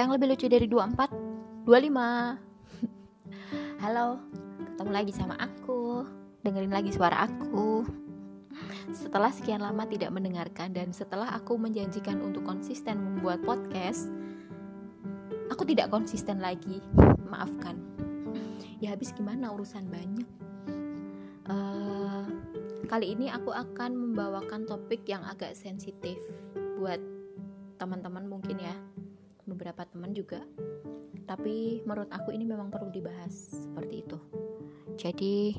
yang lebih lucu dari 24? 25 Halo, ketemu lagi sama aku. Dengerin lagi suara aku. Setelah sekian lama tidak mendengarkan Dan setelah aku menjanjikan untuk konsisten membuat podcast Aku tidak konsisten lagi. Maafkan. Ya habis gimana urusan banyak? Uh, Kali ini aku akan membawakan topik yang agak sensitif Buat teman-teman mungkin ya beberapa teman juga. Tapi menurut aku ini memang perlu dibahas seperti itu. Jadi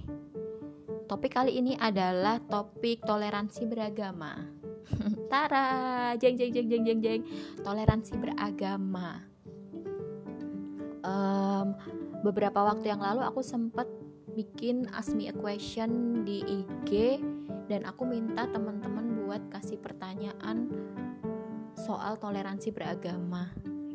topik kali ini adalah topik toleransi beragama. Tara! Jeng jeng jeng jeng jeng jeng. Toleransi beragama. Um, beberapa waktu yang lalu aku sempat bikin ask me a question di IG dan aku minta teman-teman buat kasih pertanyaan soal toleransi beragama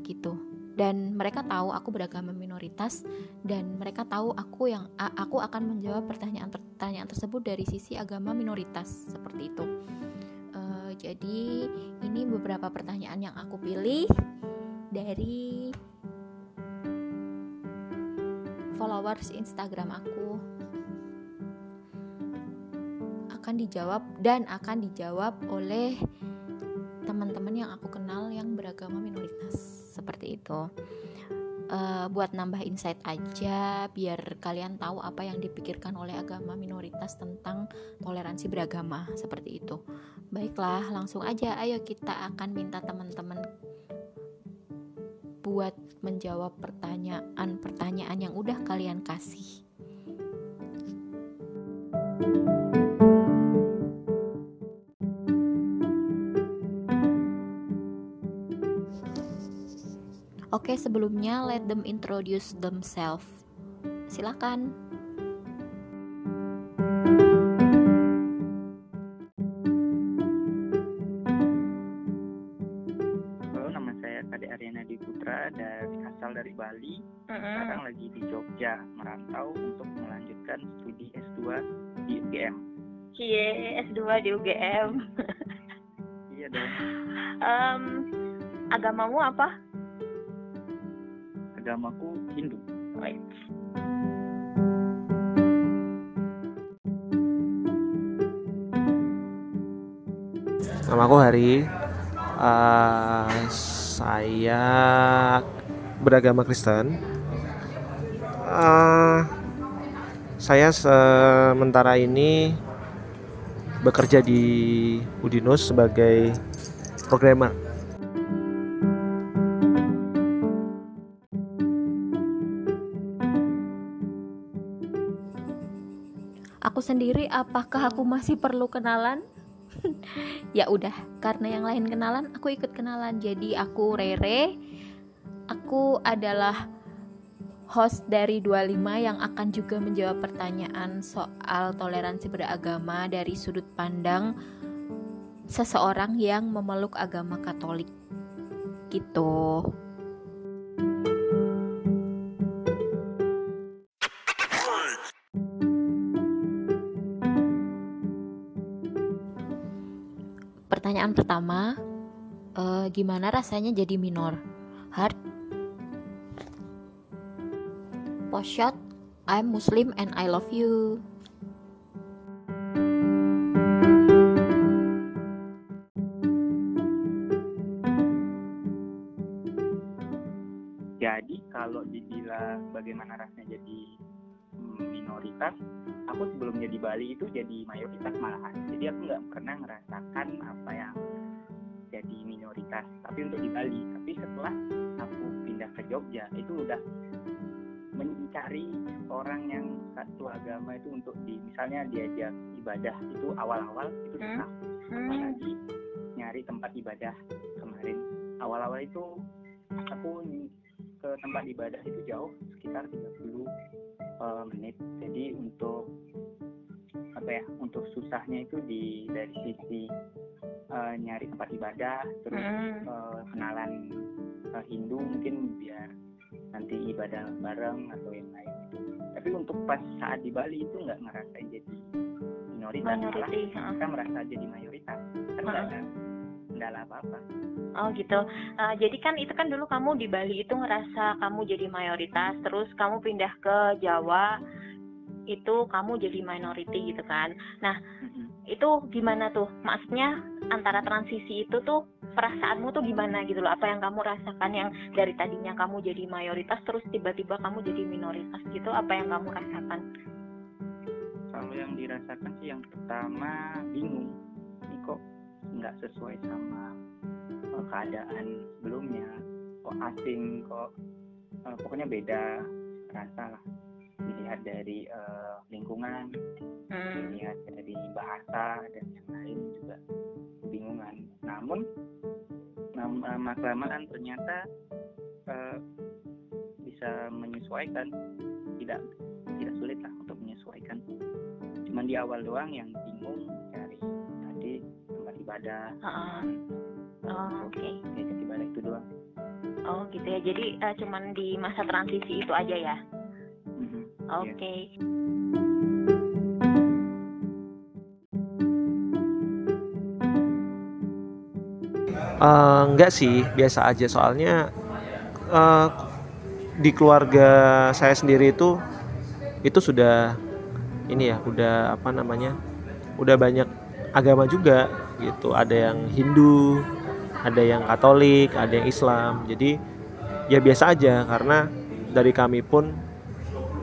gitu. Dan mereka tahu aku beragama minoritas dan mereka tahu aku yang aku akan menjawab pertanyaan-pertanyaan tersebut dari sisi agama minoritas seperti itu. Uh, jadi ini beberapa pertanyaan yang aku pilih dari followers Instagram aku. Akan dijawab dan akan dijawab oleh teman-teman yang aku kenal yang beragama minoritas seperti itu uh, buat nambah insight aja biar kalian tahu apa yang dipikirkan oleh agama minoritas tentang toleransi beragama seperti itu baiklah langsung aja ayo kita akan minta teman-teman buat menjawab pertanyaan-pertanyaan yang udah kalian kasih. thank you Oke, sebelumnya let them introduce themselves. Silakan. Halo, nama saya Kade Ariana Putra dan asal dari Bali. Mm -hmm. Sekarang lagi di Jogja, merantau untuk melanjutkan studi S2 di UGM. Cie, S2 di UGM. iya dong. Um, agamamu apa? Agamaku Hindu. Baik. Namaku Hari. Uh, saya beragama Kristen. Uh, saya sementara ini bekerja di Udinus sebagai programmer. Sendiri apakah aku masih perlu kenalan? Ya udah karena yang lain kenalan aku ikut kenalan. Jadi aku Rere aku adalah host dari 25 yang akan juga menjawab pertanyaan soal toleransi beragama dari sudut pandang seseorang yang memeluk agama Katolik. Gitu. Pertanyaan pertama, uh, gimana rasanya jadi minor? Hard? Post shot, I'm Muslim and I love you. Jadi kalau dibilang bagaimana rasanya jadi minoritas aku sebelumnya di Bali itu jadi mayoritas malahan jadi aku nggak pernah merasakan apa yang jadi minoritas tapi untuk di Bali tapi setelah aku pindah ke Jogja itu udah mencari orang yang satu agama itu untuk di misalnya diajak ibadah itu awal-awal itu hmm? susah hmm. apalagi nyari tempat ibadah kemarin awal-awal itu aku ke tempat ibadah itu jauh sekitar 30 uh, menit jadi untuk apa ya untuk susahnya itu di dari sisi uh, nyari tempat ibadah terus mm. uh, kenalan uh, Hindu mungkin biar nanti ibadah bareng atau yang lain. Itu tapi untuk pas saat di Bali itu nggak ngerasain jadi minoritas malah kita merasa jadi mayoritas. Kan nggak ada kendala apa apa Oh gitu. Uh, jadi kan itu kan dulu kamu di Bali itu ngerasa kamu jadi mayoritas, terus kamu pindah ke Jawa itu kamu jadi minority gitu kan. Nah itu gimana tuh? Maksudnya antara transisi itu tuh perasaanmu tuh gimana gitu loh? Apa yang kamu rasakan yang dari tadinya kamu jadi mayoritas terus tiba-tiba kamu jadi minoritas gitu? Apa yang kamu rasakan? kalau yang dirasakan sih yang pertama bingung ini kok nggak sesuai sama uh, keadaan sebelumnya kok asing kok uh, pokoknya beda rasa lah dilihat dari uh, lingkungan Hmm. dilihat dari bahasa dan yang lain juga kebingungan namun lama kelamaan ternyata uh, bisa menyesuaikan tidak tidak sulit lah untuk menyesuaikan cuman di awal doang yang bingung cari tadi tempat ibadah Heeh. Oh, oke. diajak ibadah itu doang Oh gitu ya. Jadi eh, cuman di masa transisi itu aja ya. Mhm. Oke. Eh, enggak sih, biasa aja soalnya eh, di keluarga saya sendiri itu itu sudah ini ya, udah apa namanya? Udah banyak agama juga gitu. Ada yang Hindu, ada yang Katolik, ada yang Islam. Jadi ya biasa aja karena dari kami pun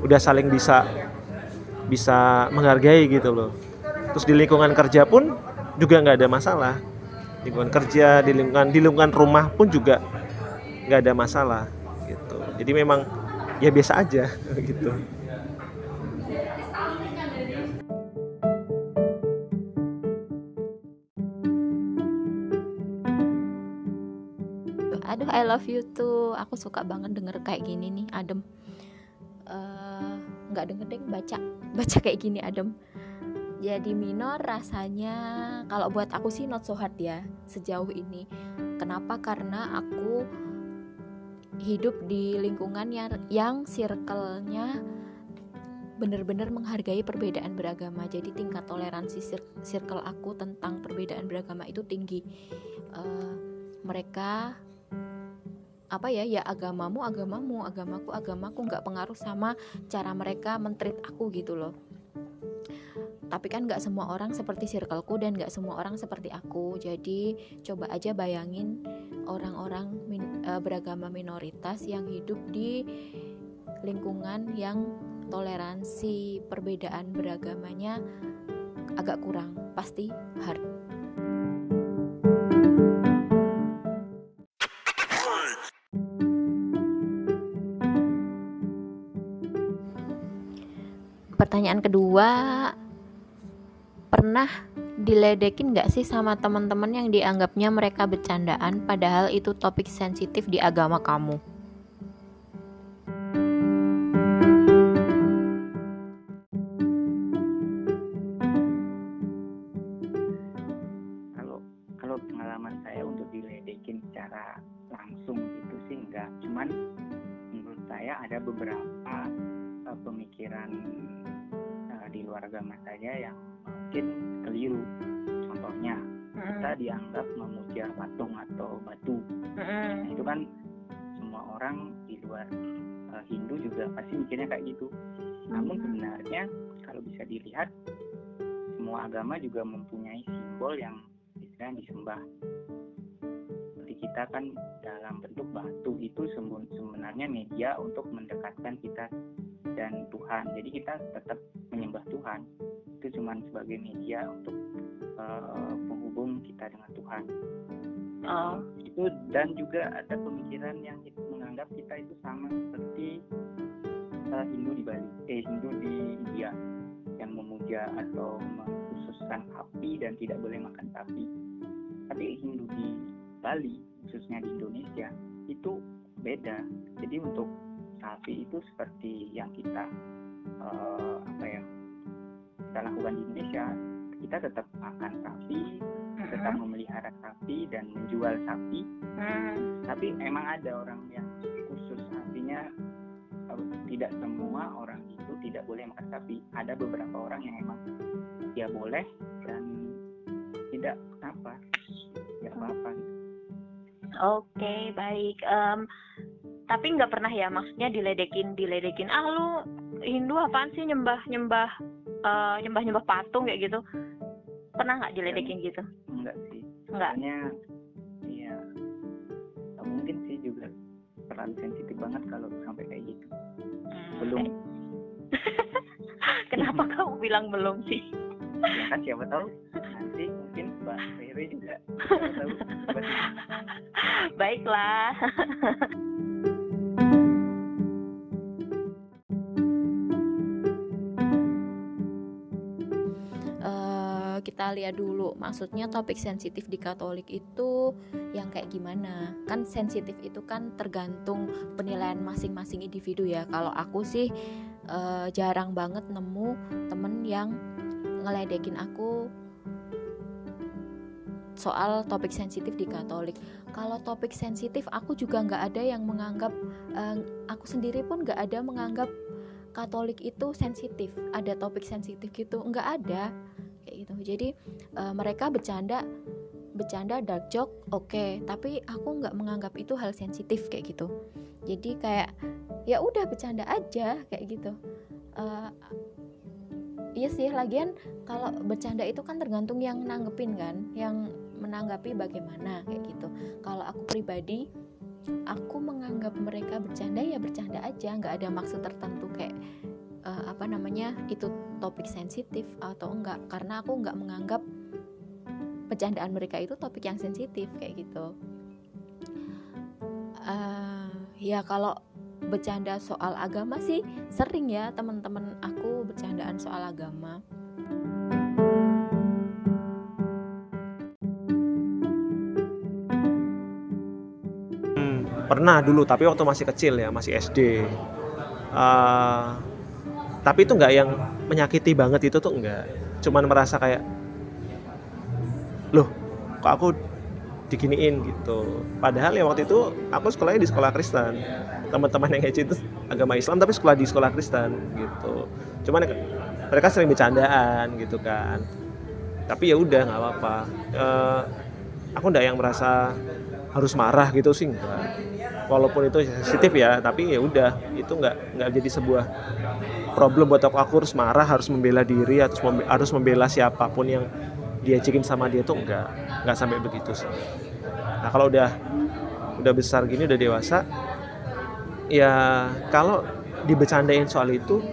udah saling bisa bisa menghargai gitu loh. Terus di lingkungan kerja pun juga nggak ada masalah lingkungan kerja di lingkungan di lingkungan rumah pun juga nggak ada masalah gitu jadi memang ya biasa aja gitu Aduh, I love you too. Aku suka banget denger kayak gini nih, adem. Eh, nggak denger deh, baca, baca kayak gini adem. Jadi minor rasanya kalau buat aku sih not so hard ya sejauh ini. Kenapa? Karena aku hidup di lingkungan yang yang circle-nya bener-bener menghargai perbedaan beragama. Jadi tingkat toleransi cir- circle aku tentang perbedaan beragama itu tinggi. Eh, mereka apa ya ya agamamu agamamu agamaku agamaku nggak pengaruh sama cara mereka mentreat aku gitu loh. Tapi kan nggak semua orang seperti circleku dan nggak semua orang seperti aku. Jadi coba aja bayangin orang-orang min- eh, beragama minoritas yang hidup di lingkungan yang toleransi perbedaan beragamanya agak kurang. Pasti hard kedua, pernah diledekin nggak sih sama teman-teman yang dianggapnya mereka bercandaan padahal itu topik sensitif di agama kamu? Dalam bentuk batu itu sebenarnya media untuk mendekatkan kita dan Tuhan. Jadi kita tetap menyembah Tuhan. Itu cuma sebagai media untuk eh, penghubung kita dengan Tuhan. Oh, itu dan juga ada pemikiran yang itu menganggap kita itu sama seperti eh, Hindu di Bali eh Hindu di India yang memuja atau mengkhususkan api dan tidak boleh makan sapi. Tapi Hindu di Bali khususnya di Indonesia itu beda. Jadi untuk sapi itu seperti yang kita eh, apa ya kita lakukan di Indonesia kita tetap makan sapi tetap memelihara sapi dan menjual sapi. Hmm. tapi emang ada orang yang khusus artinya eh, tidak semua orang itu tidak boleh makan sapi. Ada beberapa orang yang emang dia boleh dan tidak kenapa ya apa apa Oke, baik. Em, tapi nggak pernah ya, maksudnya diledekin, diledekin. Ah lu Hindu apaan sih nyembah nyembah eh, nyembah nyembah patung kayak gitu? Pernah nggak diledekin gitu? enggak sih Nggak. soalnya iya nggak mungkin sih juga terlalu sensitif banget kalau sampai kayak gitu Hmm, belum Kenapa kamu bilang belum sih? ya kan siapa tahu nanti mungkin mbak Rere juga tahu? Baiklah. Eh, kita lihat dulu. Maksudnya topik sensitif di Katolik itu yang kayak gimana? Kan sensitif itu kan tergantung penilaian masing-masing individu ya. Kalau aku sih eh, jarang banget nemu temen yang ngeledekin aku soal topik sensitif di Katolik. Kalau topik sensitif aku juga nggak ada yang menganggap eh, aku sendiri pun nggak ada menganggap Katolik itu sensitif. Ada topik sensitif gitu nggak ada. Kayak gitu. Jadi eh, mereka bercanda bercanda dark joke oke. Tapi aku nggak menganggap itu hal sensitif kayak gitu. Jadi kayak ya udah bercanda aja kayak gitu. Eh, iya sih lagian kalau bercanda itu kan tergantung yang nanggepin kan. Yang menanggapi bagaimana kayak gitu. Kalau aku pribadi aku menganggap mereka bercanda ya bercanda aja. Nggak ada maksud tertentu kayak eh, apa namanya itu topik sensitif atau enggak. Karena aku nggak menganggap bercandaan mereka itu topik yang sensitif kayak gitu. Eh, ya kalau bercanda soal agama sih sering ya teman-teman aku bercandaan soal agama pernah dulu tapi waktu masih kecil ya masih SD Eh, tapi itu nggak yang menyakiti banget itu tuh enggak cuman merasa kayak loh kok aku diginiin gitu. Padahal ya waktu itu aku sekolahnya di sekolah Kristen. Teman-teman yang ngece itu agama Islam tapi sekolah di sekolah Kristen gitu. Cuman mereka sering bercandaan gitu kan. Tapi ya udah nggak apa-apa. Eh, aku nggak yang merasa harus marah gitu sih enggak walaupun itu sensitif ya tapi ya udah itu nggak nggak jadi sebuah problem buat aku. Aku harus marah harus membela diri harus membe- harus membela siapa pun yang diajakin sama dia tuh enggak nggak sampai begitu sih. Nah kalau udah udah besar gini udah dewasa ya kalau dibecandain soal itu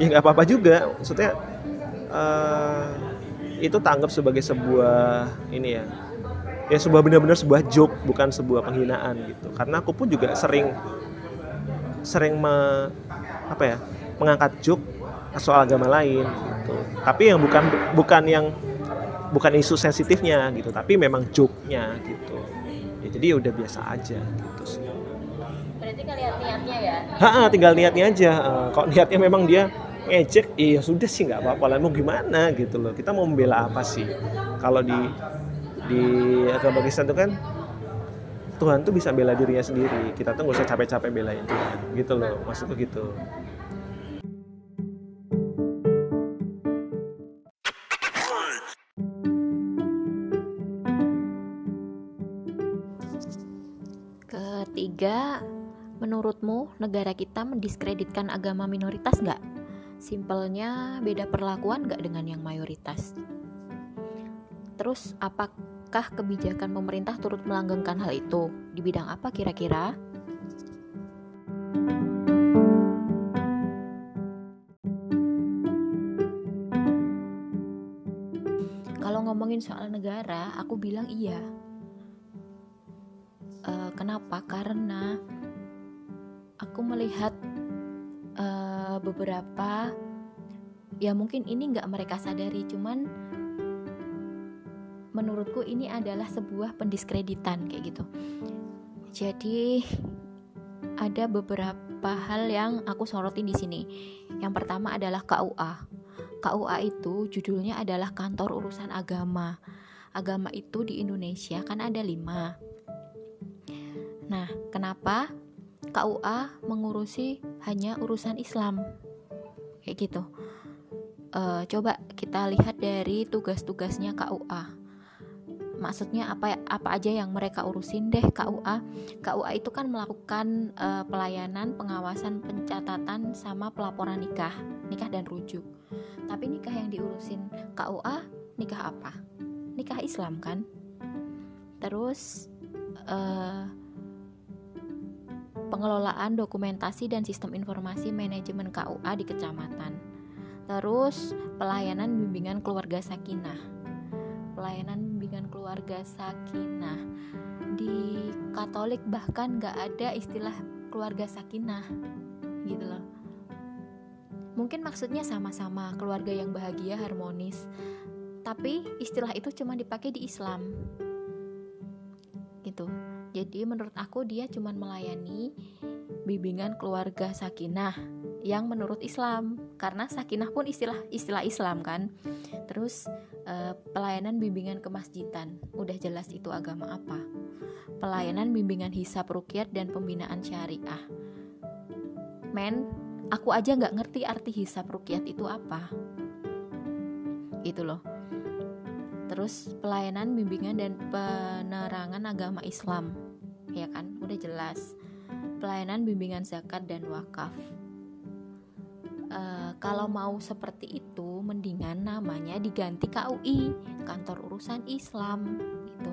ya nggak apa-apa juga. Maksudnya eh, itu tanggap sebagai sebuah ini ya ya sebuah benar-benar sebuah joke bukan sebuah penghinaan gitu karena aku pun juga sering sering me- apa ya mengangkat joke soal agama lain gitu tapi yang bukan bukan yang bukan isu sensitifnya gitu tapi memang joke-nya gitu ya, jadi ya udah biasa aja gitu sih berarti kalian niatnya ya Ha, tinggal niatnya aja. Eh, kalau niatnya memang dia ngejek, iya sudah sih nggak apa-apa lah. Mau gimana gitu loh. Kita mau membela apa sih? Kalau di di agama Kristen itu kan Tuhan tuh bisa bela dirinya sendiri. Kita tuh nggak usah capek-capek belain Tuhan. Gitu loh. Maksudku gitu. Ketiga, menurutmu negara kita mendiskreditkan agama minoritas nggak? Simpelnya beda perlakuan nggak dengan yang mayoritas? Terus apakah kebijakan pemerintah turut melanggengkan hal itu? Di bidang apa kira-kira? Kalau ngomongin soal negara, aku bilang iya. Eh, kenapa? Karena aku melihat eh, beberapa ya mungkin ini nggak mereka sadari cuman menurutku ini adalah sebuah pendiskreditan kayak gitu jadi ada beberapa hal yang aku sorotin di sini yang pertama adalah KUA KUA itu judulnya adalah kantor urusan agama agama itu di Indonesia kan ada lima Nah, kenapa KUA mengurusi hanya urusan Islam? Kayak gitu. Eh, coba kita lihat dari tugas-tugasnya KUA. Maksudnya apa apa aja yang mereka urusin deh KUA KUA itu kan melakukan uh, pelayanan pengawasan pencatatan sama pelaporan nikah nikah dan rujuk. Tapi nikah yang diurusin KUA nikah apa? Nikah Islam kan? Terus uh, pengelolaan dokumentasi dan sistem informasi manajemen KUA di kecamatan. Terus pelayanan bimbingan keluarga sakinah. Pelayanan bimbingan keluarga sakinah. Di Katolik bahkan gak ada istilah keluarga sakinah gitu loh. Mungkin maksudnya sama-sama keluarga yang bahagia harmonis tapi istilah itu cuma dipakai di Islam. Gitu. Jadi menurut aku dia cuma melayani bimbingan keluarga sakinah yang menurut Islam. Karena sakinah pun istilah istilah Islam kan. Terus uh, pelayanan bimbingan kemasjidan. Udah jelas itu agama apa. Pelayanan bimbingan hisap rukyat dan pembinaan syariah. Men aku aja nggak ngerti arti hisap rukyat itu apa. Gitu loh. Terus pelayanan bimbingan dan penerangan agama Islam. Ya kan? Udah jelas. Pelayanan bimbingan zakat dan wakaf uh, kalau mau seperti itu mendingan namanya diganti KUI kantor urusan Islam gitu.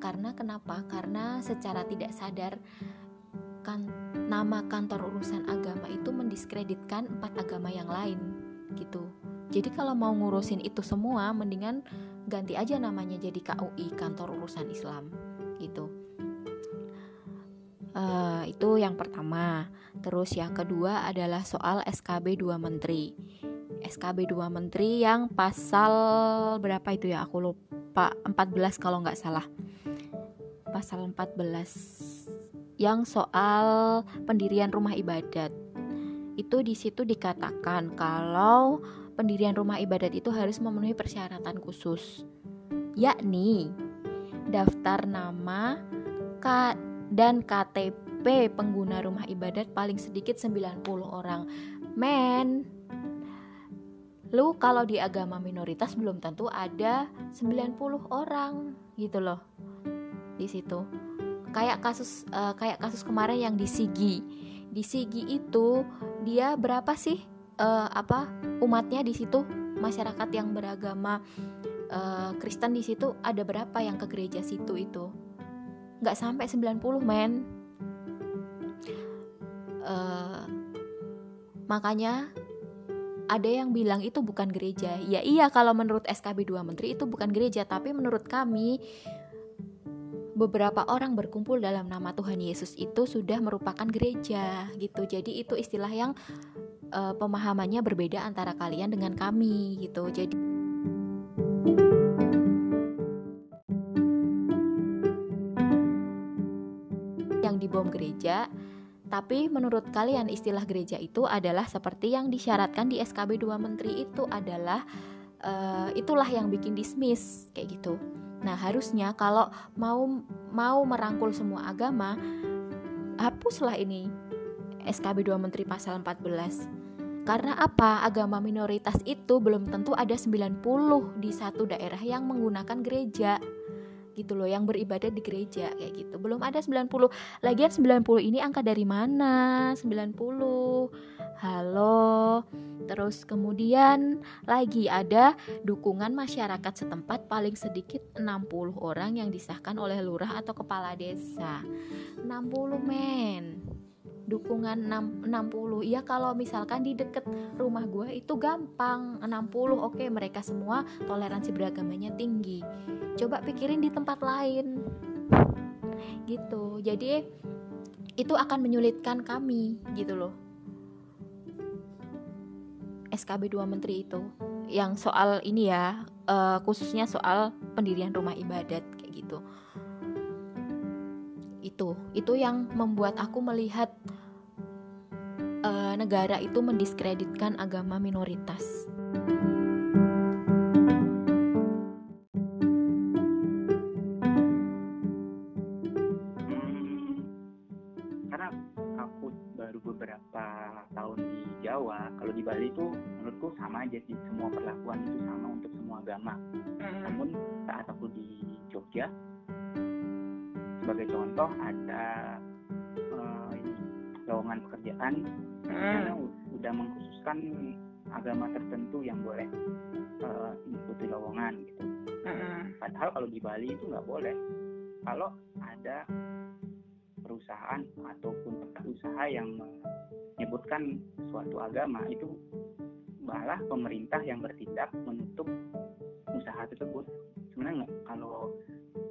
Karena kenapa? Karena secara tidak sadar kan nama kantor urusan agama itu mendiskreditkan empat agama yang lain gitu. Jadi kalau mau ngurusin itu semua mendingan ganti aja namanya jadi KUI kantor urusan Islam gitu uh, itu yang pertama Terus yang kedua adalah soal SKB 2 Menteri. SKB 2 Menteri yang pasal berapa itu ya? Aku lupa 14 kalau nggak salah. Pasal 14 yang soal pendirian rumah ibadat. Itu di situ dikatakan kalau pendirian rumah ibadat itu harus memenuhi persyaratan khusus. Yakni daftar nama dan KTP pengguna rumah ibadat paling sedikit 90 orang. Men, lu kalau di agama minoritas belum tentu ada 90 orang gitu loh. Di situ. Kayak kasus uh, kayak kasus kemarin yang di Sigi. Di Sigi itu dia berapa sih uh, apa umatnya di situ? Masyarakat yang beragama uh, Kristen di situ ada berapa yang ke gereja situ itu? Nggak sampai 90 men uh, makanya ada yang bilang itu bukan gereja. Ya iya kalau menurut SKB 2 Menteri itu bukan gereja, tapi menurut kami beberapa orang berkumpul dalam nama Tuhan Yesus itu sudah merupakan gereja gitu. Jadi itu istilah yang uh, pemahamannya berbeda antara kalian dengan kami gitu. Jadi yang dibom gereja tapi menurut kalian istilah gereja itu adalah seperti yang disyaratkan di SKB 2 Menteri itu adalah uh, itulah yang bikin dismiss kayak gitu. Nah, harusnya kalau mau mau merangkul semua agama hapuslah ini SKB 2 Menteri pasal 14. Karena apa? Agama minoritas itu belum tentu ada 90 di satu daerah yang menggunakan gereja gitu loh yang beribadah di gereja kayak gitu. Belum ada 90 lagian 90 ini angka dari mana? 90 halo. Terus kemudian lagi ada dukungan masyarakat setempat paling sedikit 60 orang yang disahkan oleh lurah atau kepala desa. 60 men dukungan 6, 60 ya kalau misalkan di deket rumah gue itu gampang 60 oke mereka semua toleransi beragamanya tinggi. Coba pikirin di tempat lain. Gitu. Jadi itu akan menyulitkan kami gitu loh. SKB 2 menteri itu. Yang soal ini ya uh, khususnya soal pendirian rumah ibadat kayak gitu. Itu itu yang membuat aku melihat uh, negara itu mendiskreditkan agama minoritas. Karena aku baru beberapa tahun di Jawa, kalau di Bali itu menurutku sama aja sih semua perlakuan itu sama untuk semua agama Mm-mm. namun saat aku di Jogja sebagai contoh ada eh, ini lowongan pekerjaan karena Mm. u- udah mengkhususkan agama tertentu yang boleh eh, mengikuti lowongan gitu Mm-mm. padahal kalau di Bali itu nggak boleh kalau ada perusahaan ataupun tempat usaha yang menyebutkan suatu agama itu malah pemerintah yang bertindak menutup usaha tersebut sebenarnya nggak kalau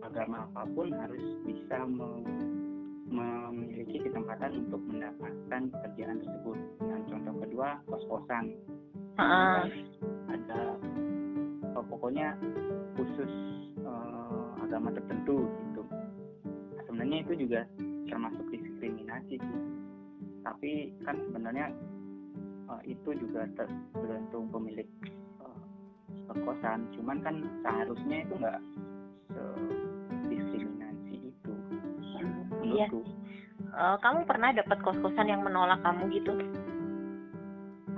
agama apa pun harus bisa me- memiliki kesempatan untuk mendapatkan pekerjaan tersebut. Dan contoh kedua kos-kosan. Ah, ada oh, pokoknya khusus eh, agama tertentu gitu. Nah, sebenarnya itu juga termasuk diskriminasi sih. Tapi kan sebenarnya eh, itu juga tergantung pemilik eh, perkosan cuman kan seharusnya itu nggak diskriminasi itu Iya. menurutku Eh, kamu pernah dapat kos-kosan yang menolak kamu gitu?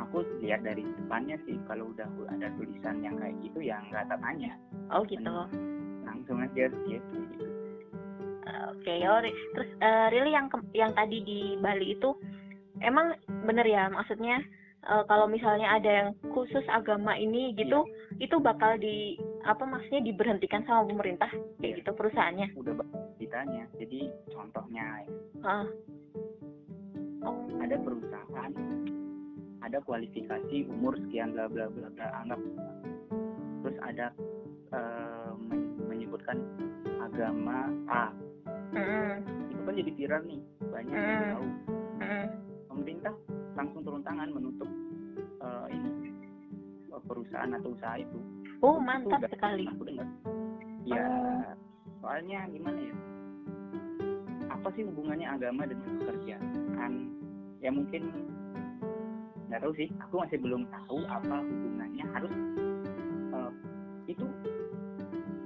aku lihat dari depannya sih kalau udah ada tulisan yang kayak gitu ya nggak tanya Oh gitu. langsung aja gitu, gitu. Oke, oh, Ri- terus eh, Rili yang yang tadi di Bali itu emang bener ya maksudnya eh, kalau misalnya ada yang khusus agama ini gitu, itu bakal di apa maksudnya diberhentikan sama pemerintah kayak Iya. gitu perusahaannya. udah jadi contohnya ya. Oh. ada perusahaan ada kualifikasi umur sekian bla bla bla bla anggap terus ada eh, men- menyebutkan agama A Mm-mm. itu kan jadi viral nih banyak yang Hmm. tahu Mm-mm. pemerintah langsung turun tangan menutup eh, ini eh, perusahaan atau usaha itu Oh Itu mantap udah- sekali. aku dengar ya Oh. soalnya gimana ya apa sih hubungannya agama dengan pekerjaan? Ya mungkin nggak tahu sih aku masih belum tahu apa hubungannya. Harus eh, itu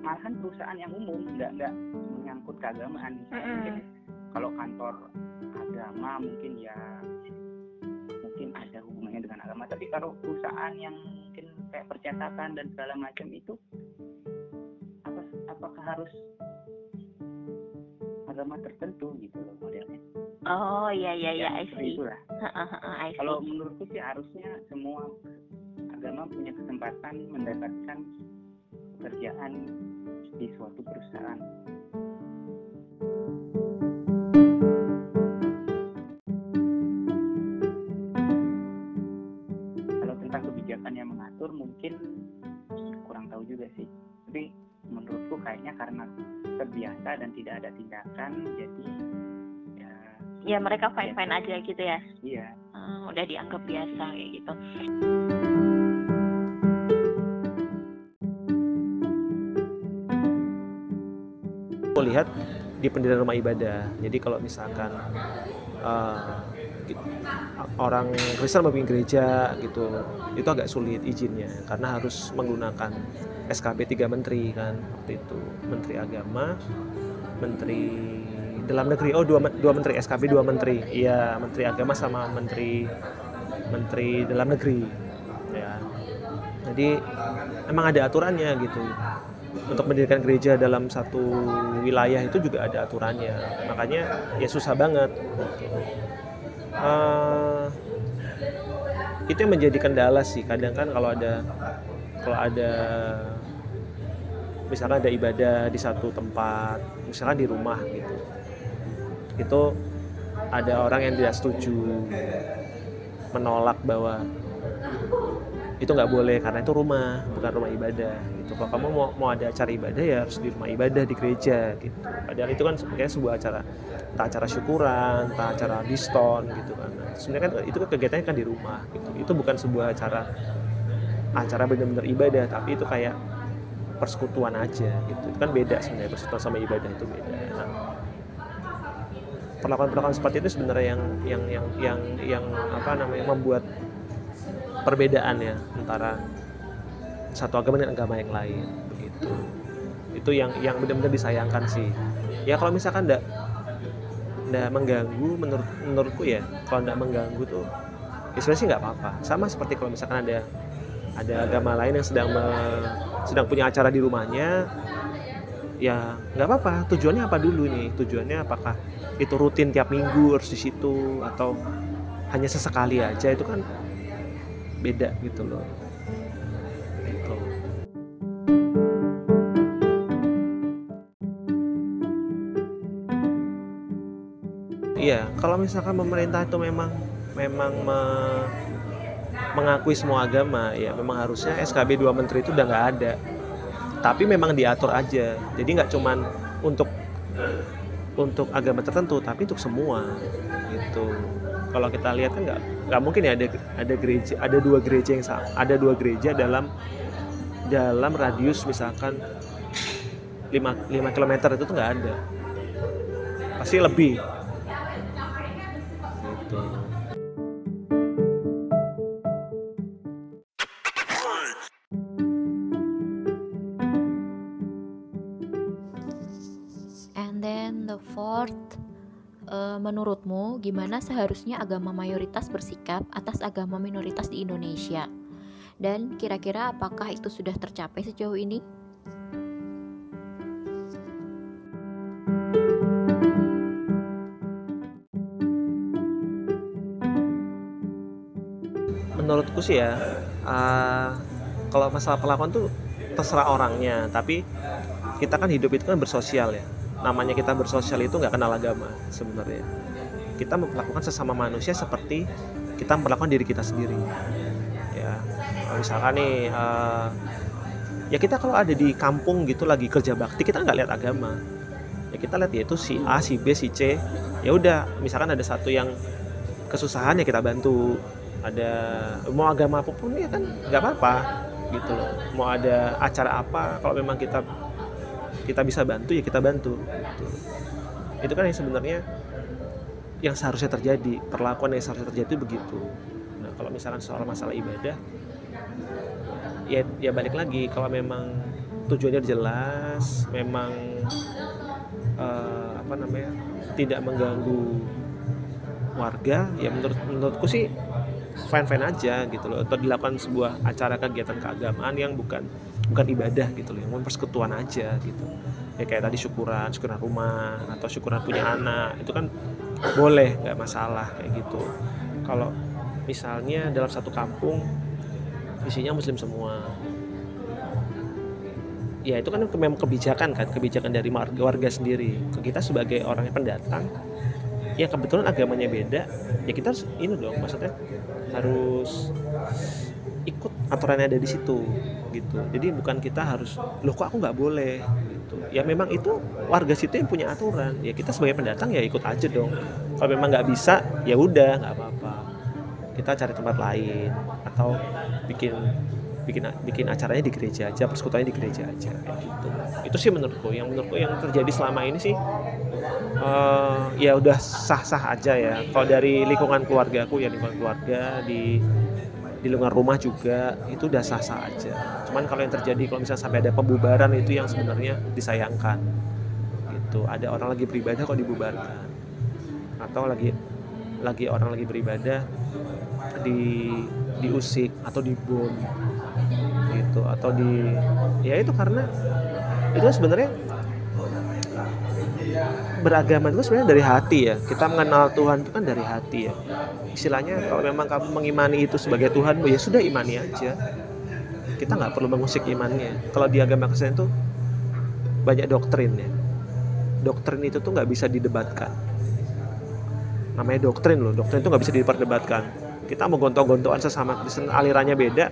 malahan perusahaan yang umum nggak nggak menyangkut keagamaan. Mm-mm. kalau kantor agama mungkin ya mungkin ada hubungannya dengan agama. Tapi kalau perusahaan yang mungkin kayak percetakan dan segala macam itu apa apakah harus agama tertentu gitu loh modelnya. Oh iya iya iya, Ya, I see. itulah. Kalau menurutku sih harusnya semua agama punya kesempatan mendapatkan pekerjaan di suatu perusahaan ada tindakan jadi ya ya mereka fine fine aja gitu ya. iya. Ah, udah dianggap biasa kayak gitu. aku lihat di pendirian rumah ibadah. Jadi kalau misalkan ki- orang Kristen mau bikin gereja gitu itu agak sulit izinnya. Karena harus menggunakan SKP 3 menteri kan waktu itu. Menteri agama menteri dalam negeri. Oh dua, dua menteri SKP dua menteri. Iya menteri agama sama menteri menteri dalam negeri. Ya. Jadi emang ada aturannya gitu. Untuk mendirikan gereja dalam satu wilayah itu juga ada aturannya. Makanya ya susah banget. Eh, itu yang menjadi kendala sih. Kadang kan kalau ada kalau ada misalkan ada ibadah di satu tempat misalkan di rumah gitu. Itu ada orang yang tidak setuju menolak bahwa itu nggak boleh karena itu rumah bukan rumah ibadah gitu. Kalau kamu mau mau ada acara ibadah ya harus di rumah ibadah di gereja gitu. Padahal itu kan sebenarnya sebuah acara entah acara syukuran entah acara diston gitu kan. Sebenarnya kan itu kegiatannya kan di rumah gitu. Itu bukan sebuah acara acara benar-benar ibadah tapi itu kayak persekutuan aja gitu. Itu kan beda sebenarnya persekutuan sama ibadah itu beda. Nah, perlakuan-perlakuan seperti itu sebenarnya yang yang yang yang yang apa namanya membuat perbedaan ya antara satu agama dengan agama yang lain begitu. Itu yang yang benar-benar disayangkan sih. Ya kalau misalkan enggak enggak mengganggu menurut menurutku ya kalau enggak mengganggu tuh ya sebenarnya sih nggak apa-apa. Sama seperti kalau misalkan ada ada agama lain yang sedang me- sedang punya acara di rumahnya. Ya nggak apa-apa. Tujuannya apa dulu nih tujuannya apakah itu rutin tiap minggu harus di situ atau hanya sesekali aja? Itu kan beda gitu loh. Gitu. Iya, kalau misalkan pemerintah itu memang memang me- mengakui semua agama, ya memang harusnya SKB 2 Menteri itu udah nggak ada. Tapi memang diatur aja. Jadi nggak cuman untuk untuk agama tertentu, tapi untuk semua gitu. Kalau kita lihat kan nggak nggak mungkin ya ada ada gereja ada dua gereja yang sama, ada dua gereja dalam dalam radius misalkan 5, 5 km itu tuh nggak ada pasti lebih gitu. Gimana seharusnya agama mayoritas bersikap atas agama minoritas di Indonesia? Dan kira-kira apakah itu sudah tercapai sejauh ini? menurutku sih ya uh, kalau masalah perlakuan tuh terserah orangnya tapi kita kan hidup itu kan bersosial ya namanya kita bersosial itu nggak kenal agama sebenarnya kita memperlakukan sesama manusia seperti kita memperlakukan diri kita sendiri. Ya misalkan nih uh, ya kita kalau ada di kampung gitu lagi kerja bakti kita nggak lihat agama. Ya kita lihat yaitu si A si B si C. Ya udah misalkan ada satu yang kesusahan ya kita bantu. Ada mau agama apa pun ya kan nggak apa-apa gitu loh. Mau ada acara apa kalau memang kita kita bisa bantu ya kita bantu gitu. itu kan yang sebenarnya yang seharusnya terjadi perlakuan yang seharusnya terjadi itu begitu. Nah kalau misalkan soal masalah ibadah ya ya balik lagi kalau memang tujuannya jelas memang eh, apa namanya tidak mengganggu warga ya menurut menurutku sih fine fine aja gitu loh. Atau dilakukan sebuah acara kegiatan keagamaan yang bukan bukan ibadah gitu loh yang persekutuan aja gitu. Ya kayak tadi syukuran syukuran rumah atau syukuran punya anak itu kan boleh nggak masalah kayak gitu. Kalau misalnya dalam satu kampung isinya muslim semua. Ya itu kan memang kebijakan kan kebijakan dari warga warga sendiri. Kita sebagai orang yang pendatang ya kebetulan agamanya beda ya kita harus ini dong maksudnya harus ikut aturan yang ada di situ gitu. Jadi bukan kita harus loh kok aku nggak boleh gitu. Ya memang itu warga situ yang punya aturan. Ya kita sebagai pendatang ya ikut aja dong. Kalau memang nggak bisa ya udah nggak apa-apa. Kita cari tempat lain atau bikin bikin bikin acaranya di gereja aja persekutuannya di gereja aja kayak gitu. Itu sih menurutku. Yang menurutku yang terjadi selama ini sih eh, ya udah sah-sah aja ya. Kalau dari lingkungan keluarga aku ya lingkungan keluarga di di lingkungan rumah juga itu udah sah-sah aja. Cuman kalau yang terjadi kalau misalnya sampai ada pembubaran itu yang sebenarnya disayangkan. Gitu. Ada orang lagi beribadah kok dibubarkan. Atau lagi lagi orang lagi beribadah di diusik atau dibom. Gitu. Atau di ya itu karena itu sebenarnya beragama itu sebenarnya dari hati ya. Kita mengenal Tuhan itu kan dari hati ya. Istilahnya kalau memang kamu mengimani itu sebagai Tuhan ya sudah imani aja. Kita nggak perlu mengusik imannya. Kalau di agama Kristen itu banyak doktrin ya. Doktrin itu tuh nggak bisa didebatkan. Namanya doktrin loh doktrin itu nggak bisa diperdebatkan. Kita mau gontok-gontokan sesama Kristen alirannya beda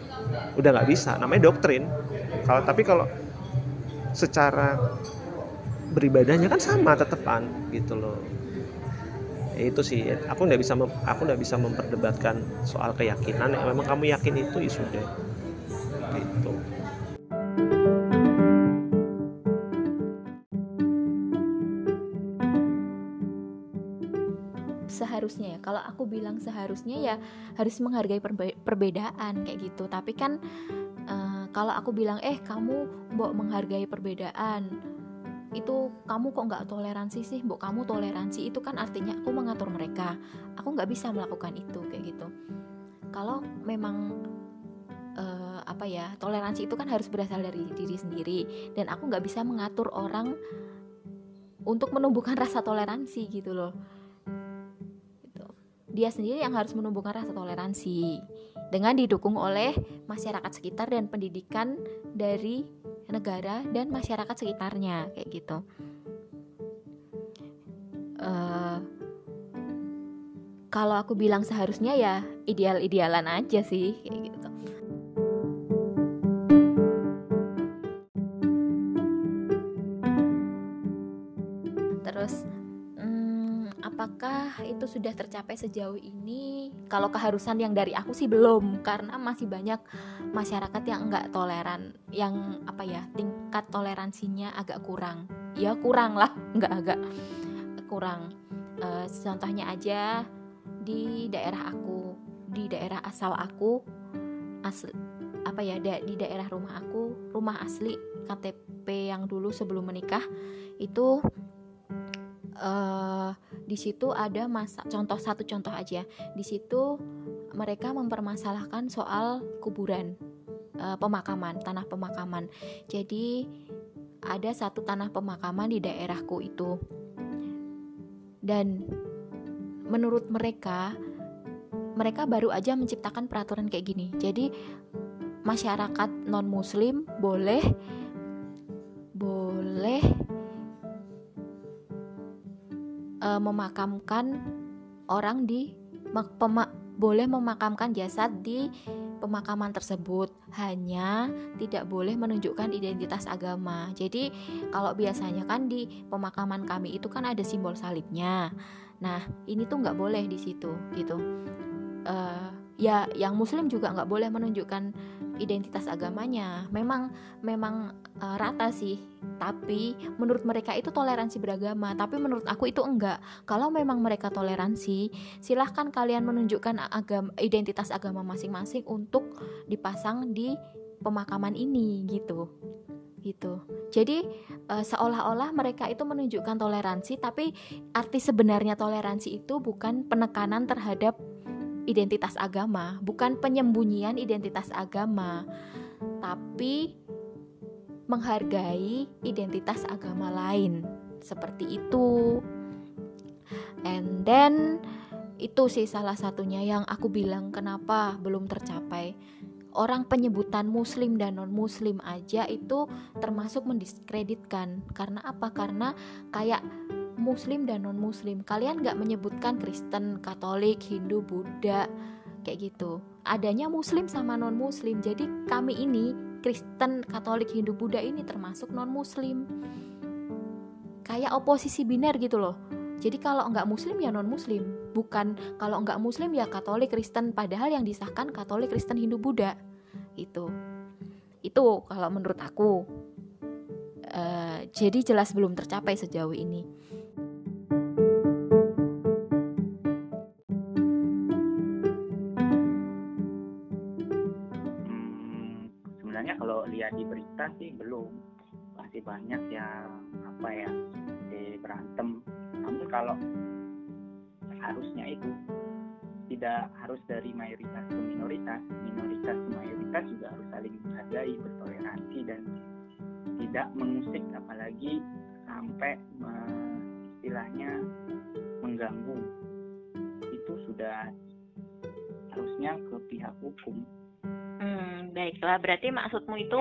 udah nggak bisa. Namanya doktrin. Kalau tapi kalau secara beribadahnya kan sama tetepan gitu loh. Ya itu sih. Aku nggak bisa aku nggak bisa memperdebatkan soal keyakinan. Ya memang kamu yakin itu ya sudah. Gitu. Seharusnya ya kalau aku bilang seharusnya ya harus menghargai perbe- perbedaan kayak gitu. Tapi kan eh, kalau aku bilang eh kamu mbok menghargai perbedaan itu kamu kok nggak toleransi sih? Mbok kamu toleransi. Itu kan artinya aku mengatur mereka. Aku nggak bisa melakukan itu kayak gitu. Kalau memang uh, apa ya toleransi itu kan harus berasal dari diri sendiri dan aku nggak bisa mengatur orang untuk menumbuhkan rasa toleransi gitu loh. Gitu. dia sendiri yang harus menumbuhkan rasa toleransi dengan didukung oleh masyarakat sekitar dan pendidikan dari negara dan masyarakat sekitarnya kayak gitu. Uh, kalau aku bilang seharusnya ya ideal-idealan aja sih kayak gitu. Terus apakah itu sudah tercapai sejauh ini? Kalau keharusan yang dari aku sih belum karena masih banyak masyarakat yang enggak toleran yang apa ya tingkat toleransinya agak kurang. Ya kurang lah enggak agak kurang. Uh, contohnya aja di daerah aku di daerah asal aku asli apa ya da, di daerah rumah aku rumah asli KTP yang dulu sebelum menikah itu uh, di situ ada masa contoh satu contoh aja. Di situ mereka mempermasalahkan soal kuburan uh, pemakaman tanah pemakaman. Jadi ada satu tanah pemakaman di daerahku itu. Dan menurut mereka mereka baru aja menciptakan peraturan kayak gini. Jadi masyarakat non muslim boleh boleh uh, memakamkan orang di pema, boleh memakamkan jasad di pemakaman tersebut hanya tidak boleh menunjukkan identitas agama. Jadi kalau biasanya kan di pemakaman kami itu kan ada simbol salibnya. Nah, ini tuh nggak boleh di situ gitu. Uh, ya, yang Muslim juga nggak boleh menunjukkan identitas agamanya. Memang memang uh, rata sih, tapi menurut mereka itu toleransi beragama. Tapi menurut aku itu enggak. Kalau memang mereka toleransi, silahkan kalian menunjukkan agama identitas agama masing-masing untuk dipasang di pemakaman ini gitu gitu. Jadi uh, seolah-olah mereka itu menunjukkan toleransi, tapi arti sebenarnya toleransi itu bukan penekanan terhadap identitas agama, bukan penyembunyian identitas agama, tapi menghargai identitas agama lain. Seperti itu. And then itu sih salah satunya yang aku bilang kenapa belum tercapai orang penyebutan muslim dan non muslim aja itu termasuk mendiskreditkan karena apa karena kayak muslim dan non muslim kalian nggak menyebutkan Kristen Katolik Hindu Buddha kayak gitu. Adanya muslim sama non muslim jadi kami ini Kristen Katolik Hindu Buddha ini termasuk non muslim kayak oposisi biner gitu loh. Jadi kalau nggak muslim ya non muslim, bukan kalau nggak muslim ya Katolik Kristen. Padahal yang disahkan Katolik Kristen Hindu Buddha. Itu. Itu kalau menurut aku. Uh, jadi jelas belum tercapai sejauh ini. Di berita sih belum masih banyak yang apa ya berantem namun kalau harusnya itu tidak harus dari mayoritas ke minoritas, minoritas ke mayoritas juga harus saling menghargai, bertoleransi dan tidak mengusik apalagi sampai istilahnya mengganggu. Itu sudah harusnya ke pihak hukum. Hmm, baiklah, berarti maksudmu itu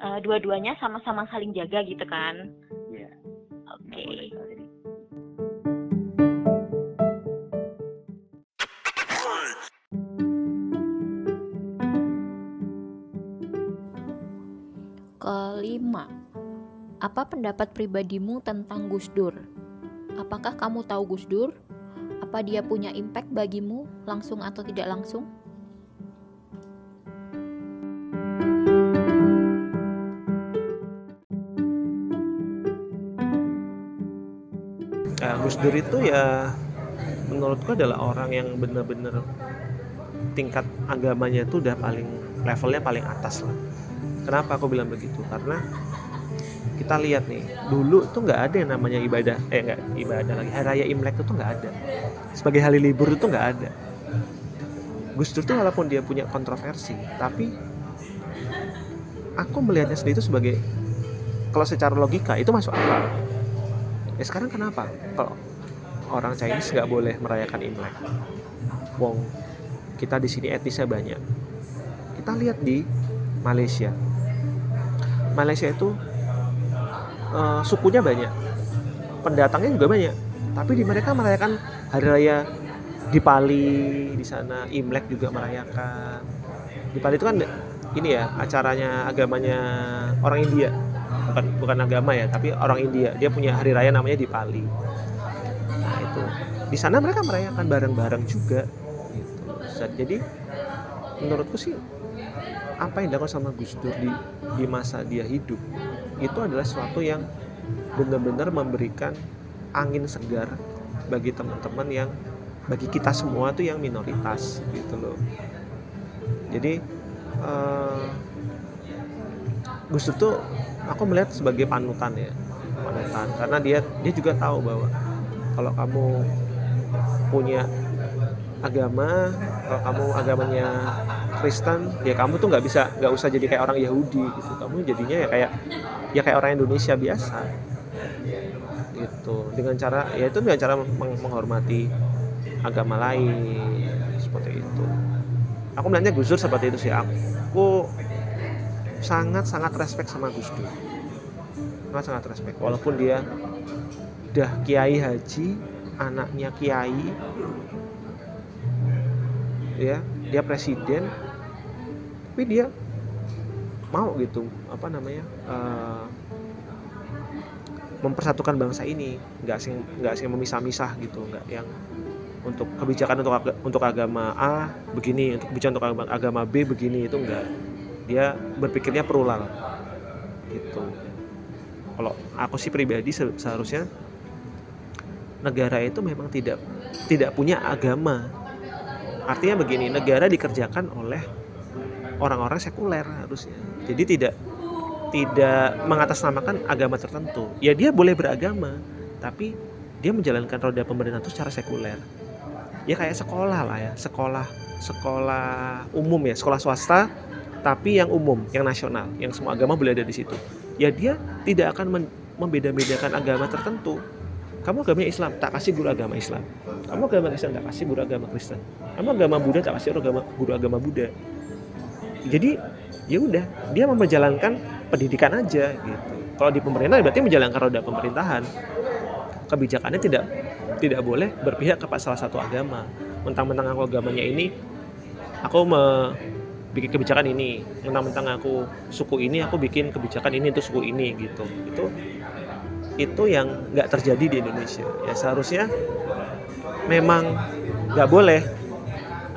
uh, dua-duanya sama-sama saling jaga gitu kan? Iya. Oke. Okay. Kelima, apa pendapat pribadimu tentang Gus Dur? Apakah kamu tahu Gus Dur? Apa dia punya impact bagimu langsung atau tidak langsung? Ya, Gus Dur itu ya menurutku adalah orang yang benar-benar tingkat agamanya itu udah paling levelnya paling atas lah Kenapa aku bilang begitu? Karena kita lihat nih, dulu tuh nggak ada yang namanya ibadah, eh nggak ibadah lagi, hari raya Imlek itu nggak ada. Sebagai hari libur itu nggak ada. Gus Dur tuh walaupun dia punya kontroversi tapi aku melihatnya sendiri itu sebagai kalau secara logika itu masuk akal ya sekarang kenapa? Kalau orang Chinese nggak boleh merayakan Imlek. Wong kita di sini etnisnya banyak. Kita lihat di Malaysia. Malaysia itu uh, sukunya banyak. Pendatangnya juga banyak. Tapi di mereka merayakan hari raya di Pali di sana Imlek juga merayakan. Di Pali itu kan ini ya acaranya agamanya orang India bukan bukan agama ya tapi orang India. Dia punya hari raya namanya di Pali. Nah itu. Di sana mereka merayakan bareng-bareng juga gitu. Jadi menurutku sih apa yang dilakukan sama Gus Dur di di masa dia hidup itu adalah sesuatu yang benar-benar memberikan angin segar bagi teman-teman yang bagi kita semua tuh yang minoritas gitu loh. Jadi uh, Gus Dur tuh aku melihat sebagai panutan ya panutan. Karena dia dia juga tahu bahwa kalau kamu punya agama kalau kamu agamanya Kristen ya kamu tuh nggak bisa nggak usah jadi kayak orang Yahudi gitu. Kamu jadinya ya kayak ya kayak orang Indonesia biasa. Gitu. Dengan cara ya itu dengan cara meng menghormati agama lain seperti itu. Aku melihatnya Gus Dur seperti itu sih. Aku sangat sangat respect sama Gus Dur. Sangat sangat respect. Walaupun dia udah kiai haji anaknya kiai ya dia presiden tapi dia mau gitu apa namanya uh, mempersatukan bangsa ini. Nggak sing nggak sing memisah-misah gitu nggak yang untuk kebijakan untuk untuk agama A begini untuk kebijakan untuk agama B begini itu enggak dia berpikirnya perulang gitu. Kalau aku sih pribadi seharusnya negara itu memang tidak tidak punya agama. Artinya begini negara dikerjakan oleh orang-orang sekuler harusnya. Jadi tidak tidak mengatasnamakan agama tertentu. Ya dia boleh beragama tapi dia menjalankan roda pemerintahan itu secara sekuler. Ya kayak sekolah lah ya sekolah sekolah umum ya sekolah swasta tapi yang umum yang nasional yang semua agama boleh ada di situ ya dia tidak akan membeda-bedakan agama tertentu. Kamu agama Islam tak kasih guru agama Islam. Kamu agama Kristen tak kasih guru agama Kristen. Kamu agama Buddha tak kasih guru agama Buddha. Jadi ya udah dia menjalankan pendidikan aja gitu. Kalau di pemerintah berarti menjalankan roda pemerintahan. Kebijakannya tidak tidak boleh berpihak kepada salah satu agama. Mentang-mentang aku agamanya ini aku me bikin kebijakan ini mentang-mentang aku suku ini aku bikin kebijakan ini untuk suku ini gitu. Itu itu yang nggak terjadi di Indonesia. Ya seharusnya memang nggak boleh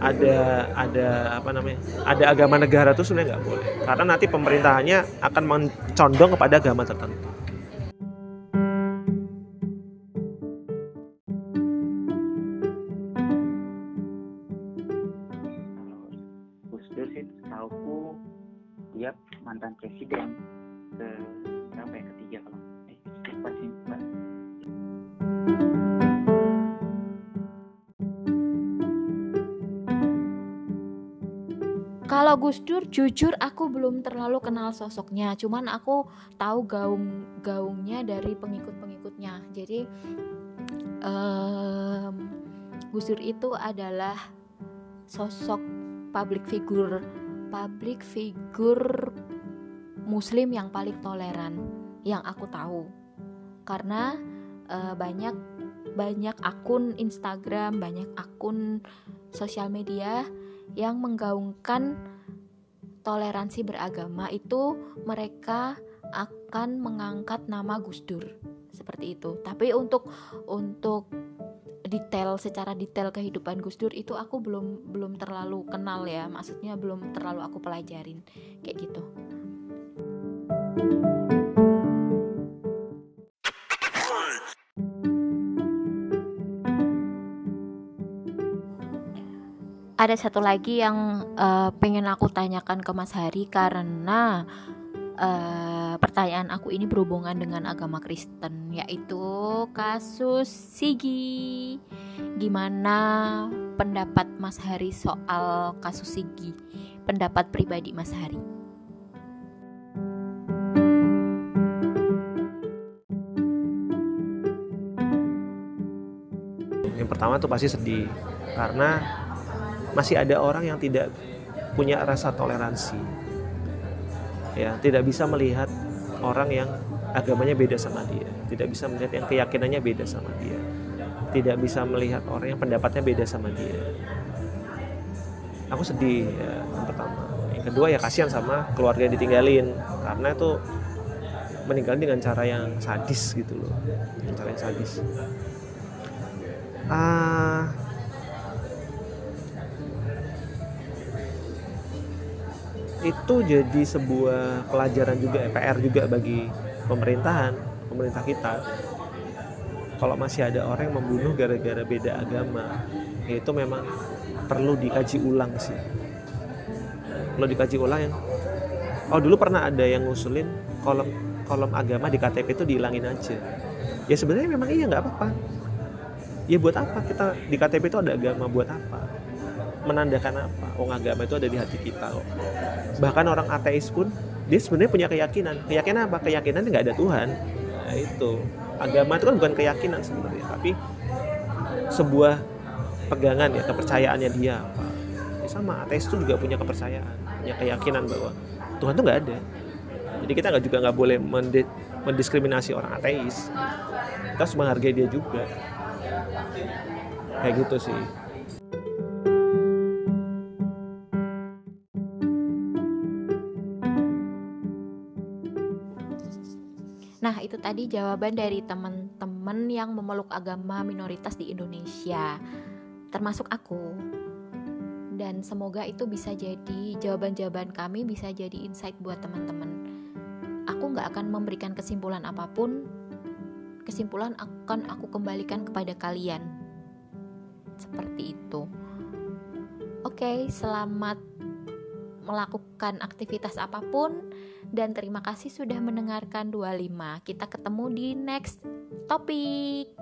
ada ada apa namanya ada agama negara itu sebenarnya nggak boleh. Karena nanti pemerintahannya akan mencondong kepada agama tertentu Kalau Gus Dur jujur aku belum terlalu kenal sosoknya, cuman aku tahu gaung gaungnya dari pengikut-pengikutnya. Jadi um, Gus Dur itu adalah sosok public figure public figure muslim yang paling toleran yang aku tahu karena uh, banyak banyak akun Instagram banyak akun sosial media yang menggaungkan toleransi beragama itu mereka akan mengangkat nama Gus Dur. Seperti itu. Tapi untuk untuk detail secara detail kehidupan Gus Dur itu aku belum belum terlalu kenal ya. Maksudnya belum terlalu aku pelajarin. Kayak gitu ada satu lagi yang uh, pengen aku tanyakan ke Mas Hari karena uh, pertanyaan aku ini berhubungan dengan agama Kristen yaitu kasus Sigi. Gimana pendapat Mas Hari soal kasus Sigi? Pendapat pribadi Mas Hari. Yang pertama tuh pasti sedih karena masih ada orang yang tidak punya rasa toleransi. Ya tidak bisa melihat orang yang agamanya beda sama dia. Tidak bisa melihat yang keyakinannya beda sama dia. Tidak bisa melihat orang yang pendapatnya beda sama dia. Aku sedih ya yang pertama. Yang kedua ya kasihan sama keluarga yang ditinggalin. Karena itu meninggal dengan cara yang sadis gitu loh. Dengan cara yang sadis. Ah itu jadi sebuah pelajaran juga PR juga bagi pemerintahan pemerintah kita. Kalau masih ada orang yang membunuh gara-gara beda agama itu memang perlu dikaji ulang sih. Perlu dikaji ulang yang oh dulu pernah ada yang ngusulin kolom kolom agama di KTP itu dihilangin aja. Ya sebenarnya memang iya nggak apa-apa. Ya buat apa kita di KTP itu ada agama buat apa menandakan apa? Oh agama itu ada di hati kita kok. Bahkan orang ateis pun dia sebenarnya punya keyakinan. Keyakinan apa? Keyakinan nggak ada Tuhan. Nah itu agama itu kan bukan keyakinan sebenarnya, tapi sebuah pegangan ya kepercayaannya dia apa. Ya sama ateis itu juga punya kepercayaan, punya keyakinan bahwa Tuhan itu nggak ada. Jadi kita nggak juga nggak boleh mendiskriminasi orang ateis. Kita harus menghargai dia juga. Kayak gitu sih. Tadi jawaban dari teman-teman yang memeluk agama minoritas di Indonesia, termasuk aku. Dan semoga itu bisa jadi jawaban-jawaban kami bisa jadi insight buat teman-teman. Aku nggak akan memberikan kesimpulan apa pun. Kesimpulan akan aku kembalikan kepada kalian. Seperti itu. Oke, selamat melakukan aktivitas apa pun dan terima kasih sudah mendengarkan 25. Kita ketemu di next topik.